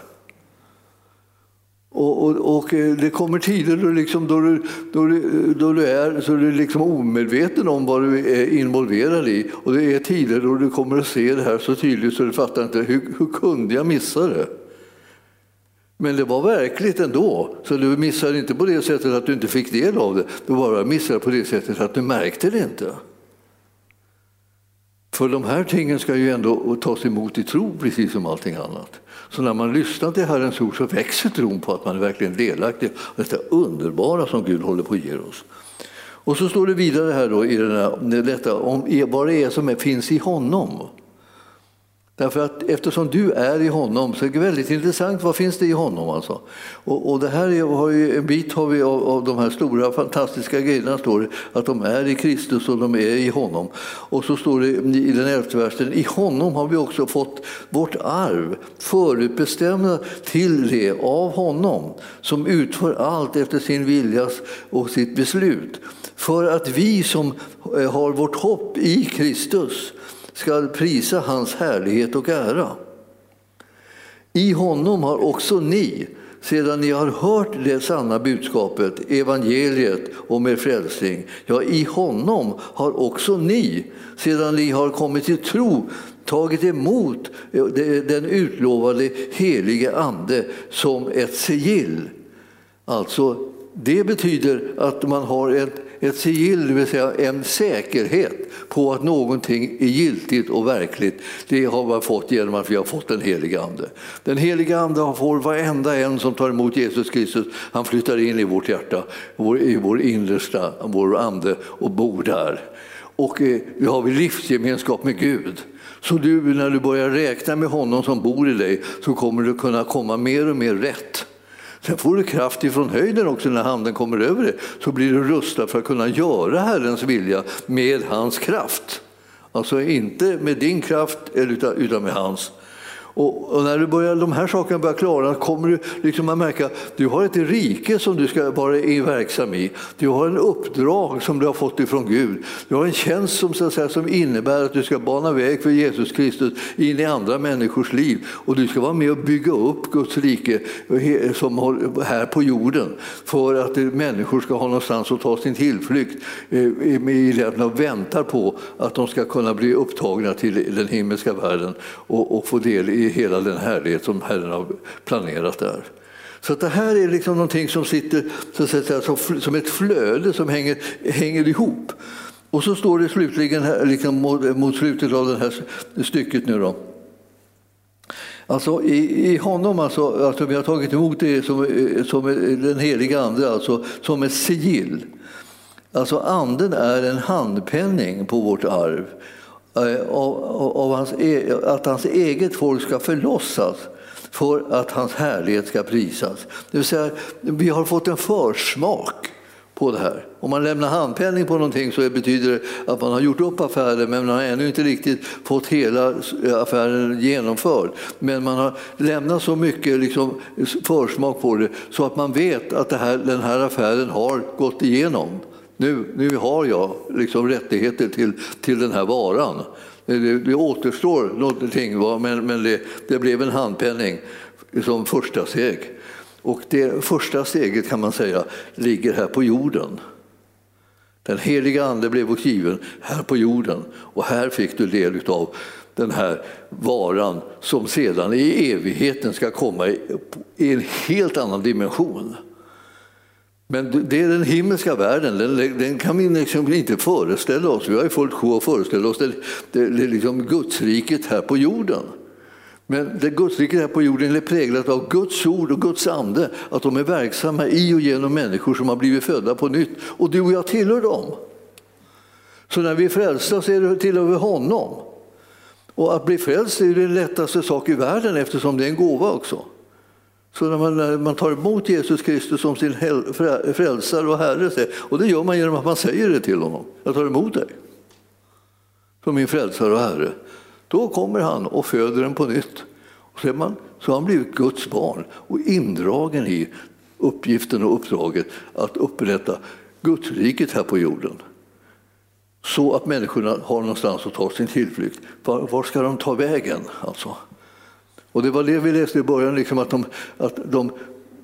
Och, och, och, eh, det kommer tider då, liksom, då, du, då, du, eh, då du är så du är liksom omedveten om vad du är involverad i. Och det är tider då du kommer att se det här så tydligt så du fattar inte hur, hur kunde jag missa det? Men det var verkligt ändå, så du missade inte på det sättet att du inte fick del av det. Du bara missade på det sättet att du märkte det inte. För de här tingen ska ju ändå tas emot i tro precis som allting annat. Så när man lyssnar till Herrens ord så växer tron på att man är verkligen delaktig av detta underbara som Gud håller på att ge oss. Och så står det vidare här då i den här, detta om vad det är som finns i honom. Därför att eftersom du är i honom så är det väldigt intressant, vad finns det i honom? Alltså? Och, och det här är, har ju, en bit har vi av, av de här stora fantastiska grejerna, står det, att de är i Kristus och de är i honom. Och så står det i den elfte versen, i honom har vi också fått vårt arv förutbestämda till det av honom som utför allt efter sin vilja och sitt beslut. För att vi som eh, har vårt hopp i Kristus ska prisa hans härlighet och ära. I honom har också ni, sedan ni har hört det sanna budskapet, evangeliet om er frälsning, ja, i honom har också ni, sedan ni har kommit till tro, tagit emot eh, den utlovade helige Ande som ett sigill. Alltså, det betyder att man har ett, ett sigill, det vill säga en säkerhet på att någonting är giltigt och verkligt. Det har man fått genom att vi har fått den helige Ande. Den helige Ande får varenda en som tar emot Jesus Kristus, han flyttar in i vårt hjärta, i vår innersta, vår ande och bor där. Och eh, vi har livsgemenskap med Gud. Så du, när du börjar räkna med honom som bor i dig så kommer du kunna komma mer och mer rätt. Sen får du kraft ifrån höjden också när handen kommer över dig. Så blir du rustad för att kunna göra Herrens vilja med hans kraft. Alltså inte med din kraft utan med hans. Och, och, när du börjar, de här sakerna börjar klara kommer du liksom att märka att du har ett rike som du ska vara verksam i. Du har en uppdrag som du har fått ifrån Gud. Du har en tjänst som, så att säga, som innebär att du ska bana väg för Jesus Kristus in i andra människors liv. Och du ska vara med och bygga upp Guds rike som här på jorden för att människor ska ha någonstans att ta sin tillflykt eh, i i och väntar på att de ska kunna bli upptagna till den himmelska världen och, och få del i hela den härlighet som Herren har planerat där. Så det här är liksom någonting som sitter så att säga, som ett flöde som hänger, hänger ihop. Och så står det slutligen här, liksom mot slutet av det här stycket nu då. Alltså i, i honom, alltså, alltså, vi har tagit emot det som, som den heliga Ande, alltså som ett sigill. Alltså anden är en handpenning på vårt arv Eh, Av hans, e, att hans eget folk ska förlossas för att hans härlighet ska prisas. Det vill säga, vi har fått en försmak på det här. Om man lämnar handpenning på någonting så betyder det att man har gjort upp affären men man har ännu inte riktigt fått hela affären genomförd. Men man har lämnat så mycket liksom försmak på det så att man vet att här, den här affären har gått igenom. Nu, nu har jag liksom rättigheter till, till den här varan. Det, det återstår någonting, men, men det, det blev en handpenning som första steg. Och det första steget kan man säga ligger här på jorden. Den heliga ande blev oss given här på jorden och här fick du del av den här varan som sedan i evigheten ska komma i en helt annan dimension. Men det är den himmelska världen, den, den kan vi liksom inte föreställa oss. Vi har ju fullt sjå att föreställa oss det, det, det liksom Gudsriket här på jorden. Men det Gudsriket här på jorden är präglat av Guds ord och Guds ande, att de är verksamma i och genom människor som har blivit födda på nytt. Och du och jag tillhör dem. Så när vi är frälsta så är det tillhör vi honom. Och att bli frälst är den lättaste sak i världen eftersom det är en gåva också. Så när man, när man tar emot Jesus Kristus som sin frälsare och Herre, och det gör man genom att man säger det till honom, jag tar emot dig som min frälsare och Herre. Då kommer han och föder en på nytt. Och så, man, så har han blivit Guds barn och indragen i uppgiften och uppdraget att upprätta Gudsriket här på jorden. Så att människorna har någonstans att ta sin tillflykt. Var, var ska de ta vägen? Alltså? Och det var det vi läste i början, liksom att, de, att de,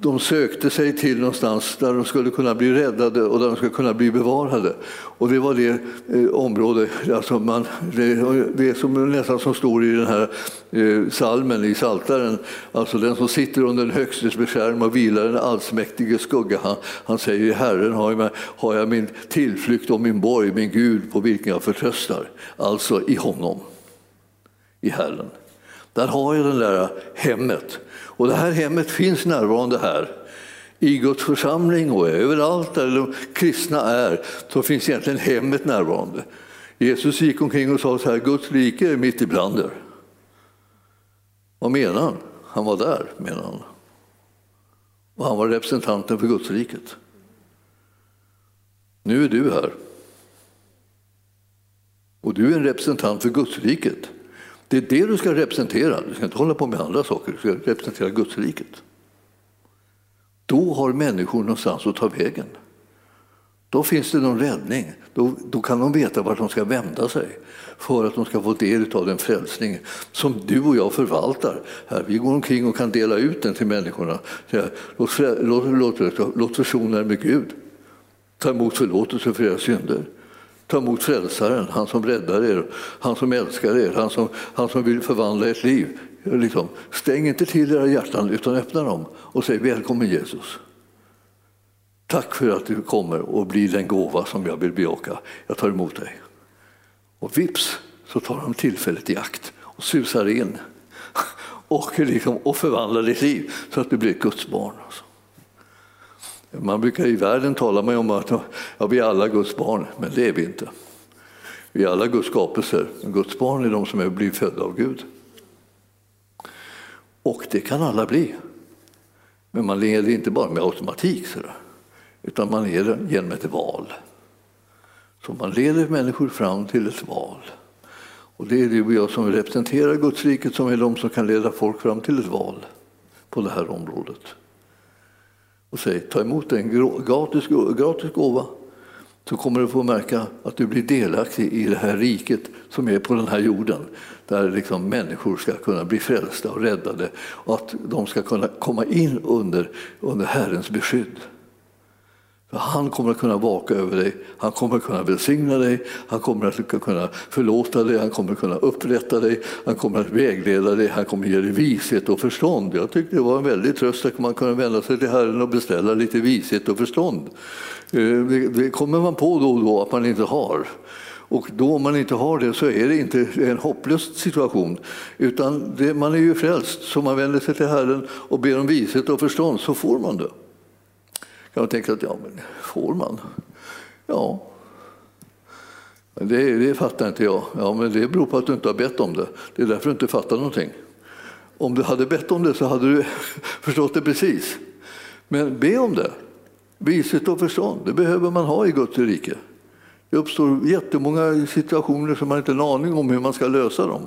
de sökte sig till någonstans där de skulle kunna bli räddade och där de skulle kunna bli bevarade. Och det var det eh, område, alltså man, det, det som nästan som står i den här eh, salmen i Saltaren, alltså den som sitter under den högstes beskärm och vilar den allsmäktige skugga. Han, han säger i Herren har jag, har jag min tillflykt och min borg, min Gud på vilken jag förtröstar. Alltså i honom, i Herren. Där har jag det där hemmet. Och det här hemmet finns närvarande här. I Guds församling och överallt där de kristna är så finns egentligen hemmet närvarande. Jesus gick omkring och sa så här, Guds rike är mitt ibland er. Vad menar han? Han var där, menar han. Och han var representanten för Guds riket. Nu är du här. Och du är en representant för Guds riket. Det är det du ska representera. Du ska inte hålla på med andra saker. Du ska representera Gudsriket. Då har människor någonstans att ta vägen. Då finns det någon räddning. Då, då kan de veta vart de ska vända sig för att de ska få del av den frälsning som du och jag förvaltar. Här, vi går omkring och kan dela ut den till människorna. Låt, låt, låt, låt försona er med Gud. Ta emot förlåtelse för era synder. Ta emot frälsaren, han som räddar er, han som älskar er, han som, han som vill förvandla ert liv. Liksom, stäng inte till era hjärtan utan öppna dem och säg välkommen Jesus. Tack för att du kommer och blir den gåva som jag vill bejaka. Jag tar emot dig. Och vips så tar de tillfället i akt och susar in *laughs* och, liksom, och förvandlar ditt liv så att du blir Guds barn. Alltså. Man brukar i världen tala om att ja, vi är alla Guds barn, men det är vi inte. Vi är alla Guds skapelser, men Guds barn är de som är blivit födda av Gud. Och det kan alla bli. Men man leder inte bara med automatik, utan man leder genom ett val. Så man leder människor fram till ett val. Och det är du och jag som representerar Guds riket som är de som kan leda folk fram till ett val på det här området. Och säg, ta emot en gratis, gratis gåva så kommer du få märka att du blir delaktig i det här riket som är på den här jorden. Där liksom människor ska kunna bli frälsta och räddade och att de ska kunna komma in under, under Herrens beskydd. Han kommer att kunna vaka över dig, han kommer att kunna välsigna dig, han kommer att kunna förlåta dig, han kommer att kunna upprätta dig, han kommer att vägleda dig, han kommer att ge dig vishet och förstånd. Jag tyckte det var en väldig tröst att man kunde vända sig till Herren och beställa lite vishet och förstånd. Eh, det kommer man på då och då att man inte har. Och då om man inte har det så är det inte en hopplös situation. Utan det, man är ju frälst, så man vänder sig till Herren och ber om vishet och förstånd så får man det jag tänker att ja, men får man? Ja. Men det, det fattar inte jag. Ja, men det beror på att du inte har bett om det. Det är därför du inte fattar någonting. Om du hade bett om det så hade du *laughs* förstått det precis. Men be om det. Vishet och förstånd, det behöver man ha i Guds rike. Det uppstår jättemånga situationer som man inte har en aning om hur man ska lösa dem.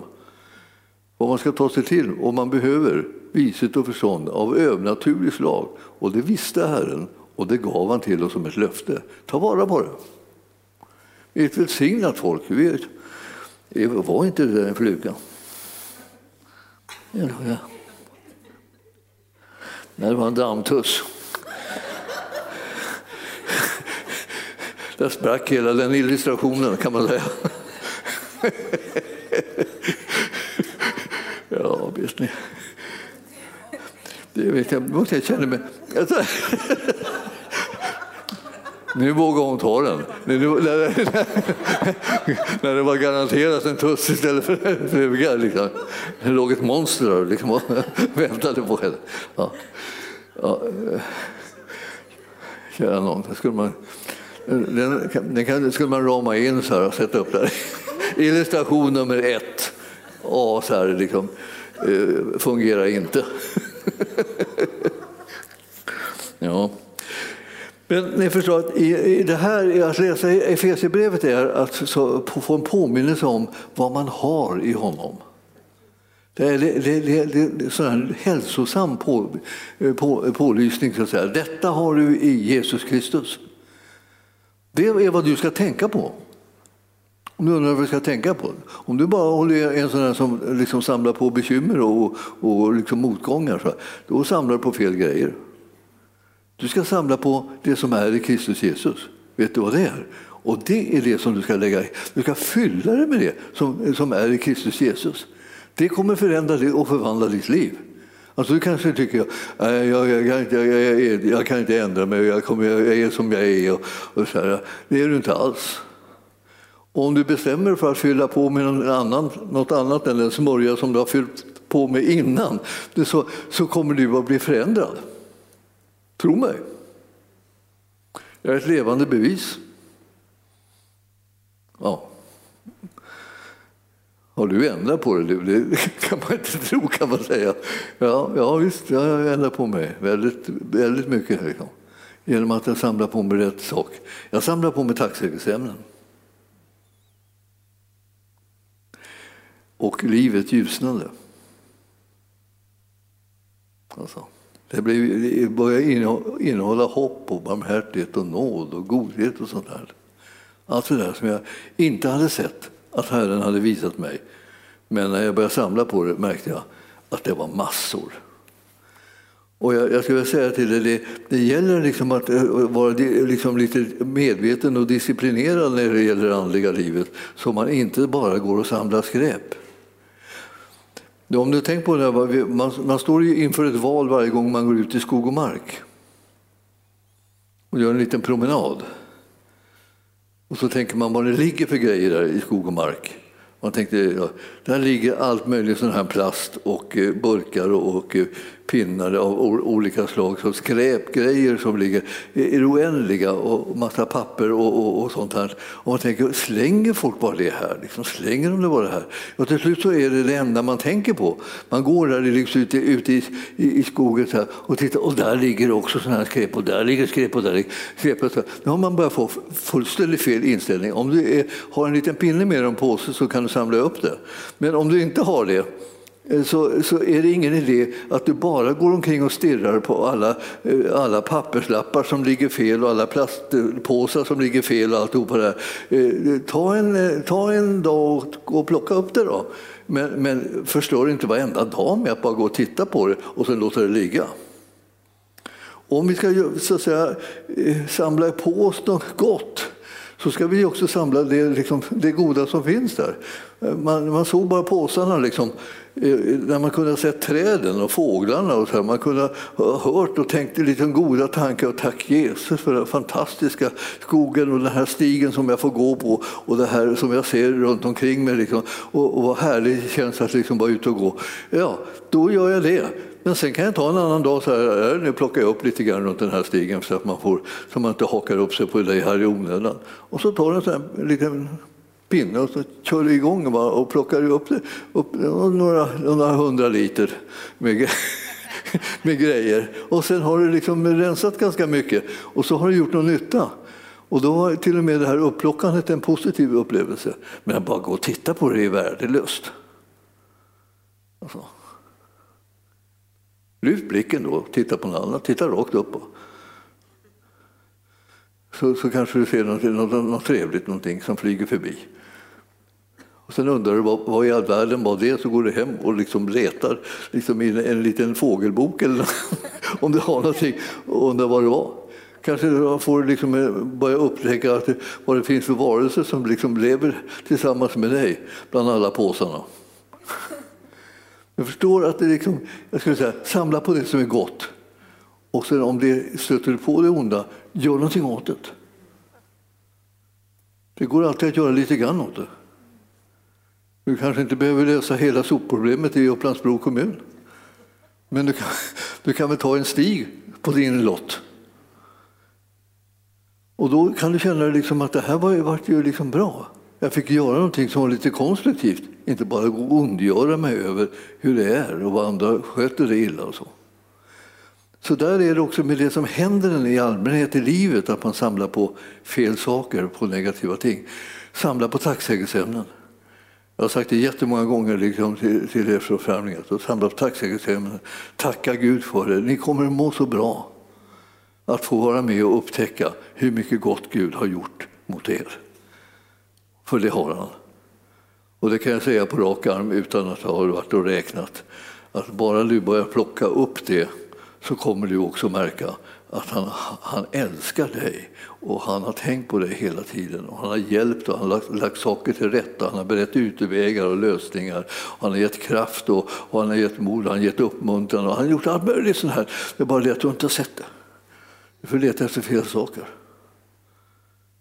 Vad man ska ta sig till och man behöver vishet och förstånd av övernaturligt slag. Och det visste Herren och det gav han till oss som ett löfte. Ta vara på det. Vi är ett välsignat folk. Vi är, var inte det där en fluga? Ja, ja. Nej, det var en dammtuss. Där sprack hela den illustrationen kan man säga. ja, visst ni. Det vet jag, jag känner mig... Nu vågar hon ta den. Nu, när, när det var garanterat en tuss istället för en fluga. Liksom. Det låg ett monster där liksom, och *laughs* väntade på henne. Ja. Ja. Kära någon, det skulle man, den, den kan, skulle man rama in så här och sätta upp där. Illustration nummer ett. A, så här liksom, eh, fungerar inte. *laughs* ja. Men ni förstår att i, det här, att läsa Efesierbrevet är att få en påminnelse om vad man har i honom. Det är, det, det, det, det en hälsosam på, på, pålysning. Så att säga. Detta har du i Jesus Kristus. Det är vad du ska tänka på. Om du undrar vad du ska tänka på. Om du bara håller en sån här som liksom samlar på bekymmer och, och liksom motgångar, så, då samlar du på fel grejer. Du ska samla på det som är i Kristus Jesus. Vet du vad det är? Och det är det som du ska lägga i. Du ska fylla det med det som, som är i Kristus Jesus. Det kommer förändra dig och förvandla ditt liv. Alltså du kanske tycker jag, jag, jag, kan, inte, jag, jag kan inte ändra mig, jag, kommer, jag är som jag är. Och, och så här. Det är du inte alls. Och om du bestämmer dig för att fylla på med någon annan, något annat än den smörja som du har fyllt på med innan, så, så kommer du att bli förändrad. Tro mig. Jag är ett levande bevis. Ja. Har du ändrat på det? Det kan man inte tro kan man säga. Ja, ja visst, jag har ändrat på mig väldigt, väldigt mycket. Ja. Genom att jag samlar på mig rätt sak. Jag samlar på mig tacksägelseämnen. Och livet ljusnade. Alltså. Det började innehålla hopp och barmhärtighet och nåd och godhet och sånt där. Allt det där som jag inte hade sett att Herren hade visat mig. Men när jag började samla på det märkte jag att det var massor. Och jag, jag skulle säga till dig, det, det gäller liksom att eh, vara liksom lite medveten och disciplinerad när det gäller det andliga livet, så man inte bara går och samlar skräp. Om du tänker på det, man, man står inför ett val varje gång man går ut i skog och mark och gör en liten promenad. Och så tänker man vad det ligger för grejer där i skog och mark. Man tänkte, ja, där ligger allt möjligt sån här plast och eh, burkar och och eh, pinnar av olika slag, så skräpgrejer som ligger i det oändliga och massa papper och, och, och sånt här. Och man tänker, slänger folk bara det här? Liksom, slänger de det bara här? Och till slut så är det det enda man tänker på. Man går där liksom ute, ute i, i, i skogen så här, och tittar och där ligger också sådana här skräp och där ligger skräp och där ligger skräp. Och så. Nu har man börjat få fullständigt fel inställning. Om du är, har en liten pinne med dig en påse så kan du samla upp det. Men om du inte har det så, så är det ingen idé att du bara går omkring och stirrar på alla, eh, alla papperslappar som ligger fel och alla plastpåsar som ligger fel och alltihopa där. Eh, ta en, eh, ta en dag och plocka upp det då. Men, men förstör inte varenda dag med att bara gå och titta på det och sen låta det ligga. Om vi ska så att säga, samla på oss något gott så ska vi också samla det, liksom, det goda som finns där. Man, man såg bara påsarna. Liksom. När man kunde ha sett träden och fåglarna. Och så här. Man kunde ha hört och tänkt lite liksom goda tankar. Och tack Jesus för den fantastiska skogen och den här stigen som jag får gå på. Och det här som jag ser runt omkring mig. Liksom. Och, och vad härligt det känns att liksom vara ute och gå. Ja, då gör jag det. Men sen kan jag ta en annan dag så här, äh, nu plockar jag upp lite grann runt den här stigen så att man, får, så man inte hakar upp sig på dig här i onödan. Och så tar jag en liten pinne och så kör du igång och plockar upp, upp några, några hundra liter med, *laughs* med grejer. Och sen har du liksom rensat ganska mycket och så har du gjort någon nytta. Och då var till och med det här upplockandet en positiv upplevelse. Men att bara gå och titta på det är värdelöst. Alltså. Lyft blicken då, titta på något annat, titta rakt upp. Så, så kanske du ser något, något, något trevligt, någonting som flyger förbi. Och sen undrar du vad, vad i all världen var det, så går du hem och liksom letar liksom i en, en liten fågelbok eller om du har någonting och undrar vad det var. Kanske du får liksom eh, börja upptäcka att det, vad det finns för varelser som liksom lever tillsammans med dig bland alla påsarna. Jag förstår att det liksom, jag skulle säga, samla på det som är gott. Och sen om det stöter på det onda, gör någonting åt det. Det går alltid att göra lite grann åt det. Du kanske inte behöver lösa hela sopproblemet i Upplands-Bro kommun. Men du kan, du kan väl ta en stig på din lott. Och då kan du känna liksom att det här var, var ju liksom bra. Jag fick göra någonting som var lite konstruktivt, inte bara ondgöra mig över hur det är och vad andra sköter det illa och så. Så där är det också med det som händer i allmänhet i livet, att man samlar på fel saker, på negativa ting. Samlar på tacksägelseämnen. Jag har sagt det jättemånga gånger liksom, till, till er församlingen, att samla på tacksägelseämnen. Tacka Gud för det, ni kommer att må så bra att få vara med och upptäcka hur mycket gott Gud har gjort mot er. För det har han. Och det kan jag säga på rak arm utan att ha varit och räknat. Att bara du börjar plocka upp det så kommer du också märka att han, han älskar dig och han har tänkt på dig hela tiden. Och han har hjälpt och han har lagt, lagt saker till rätta. Han har berett utvägar och lösningar. Och han har gett kraft och, och, han har gett mod, han har gett uppmuntran och han har gjort allt möjligt sånt här. Det är bara det att du inte har sett det. Du får leta efter fel saker.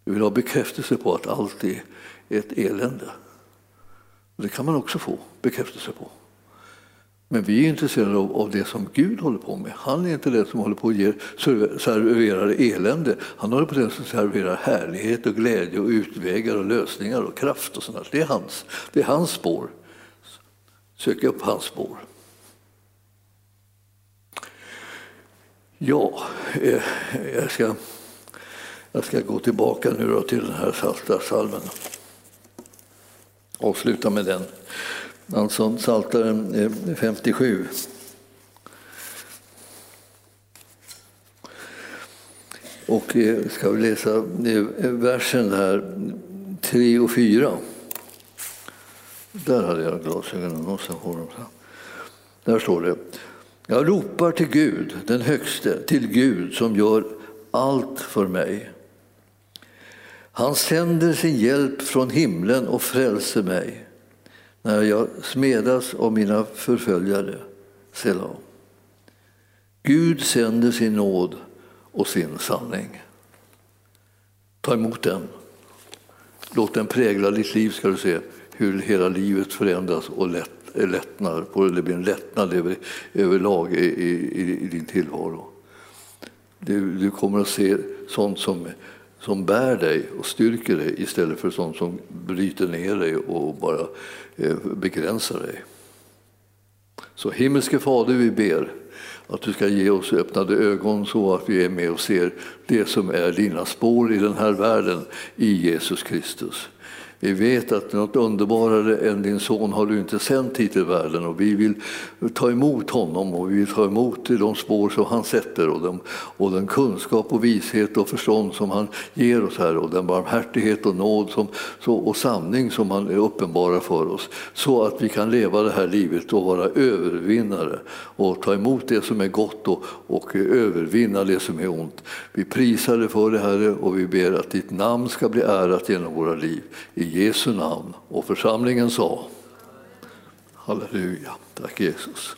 Du vill ha bekräftelse på att allt är ett elände. Det kan man också få bekräftelse på. Men vi är intresserade av, av, det som Gud håller på med. Han är inte den som håller på att ge, serverar elände. Han håller på den som serverar härlighet och glädje och utvägar och lösningar och kraft och sånt. Det är hans, det är hans spår. Sök upp hans spår. Ja, eh, jag ska, jag ska gå tillbaka nu till den här salta salmen avsluta med den. Alltså Psaltaren eh, 57. Och eh, ska vi läsa eh, versen här 3 och 4. Där hade jag glasögonen och Där står det. Jag ropar till Gud, den högste, till Gud som gör allt för mig. Han sänder sin hjälp från himlen och frälser mig när jag smedas av mina förföljare. Selah. Gud sänder sin nåd och sin sanning. Ta emot den. Låt den prägla ditt liv ska du se hur hela livet förändras och lätt, lättnar, det blir en lättnad över, överlag i, i, i din tillvaro. Du, du, kommer att se sånt som, som bär dig och styrker dig istället för sånt som bryter ner dig och bara eh, begränsar dig. Så himmelske Fader, vi ber att du ska ge oss öppnade ögon så att vi är med och ser det som är dina spår i den här världen i Jesus Kristus. Vi vet att något underbarare än din son har du inte sänt hit till världen och vi vill ta emot honom och vi vill ta emot de spår som han sätter och, de, och den kunskap och vishet och förstånd som han ger oss här och den barmhärtighet och nåd som, så, och sanning som han uppenbarar för oss så att vi kan leva det här livet och vara övervinnare och ta emot det som är gott och, och övervinna det som är ont. Vi prisar dig för det Herre och vi ber att ditt namn ska bli ärat genom våra liv. I Jesu namn. Och församlingen sa Halleluja, tack Jesus.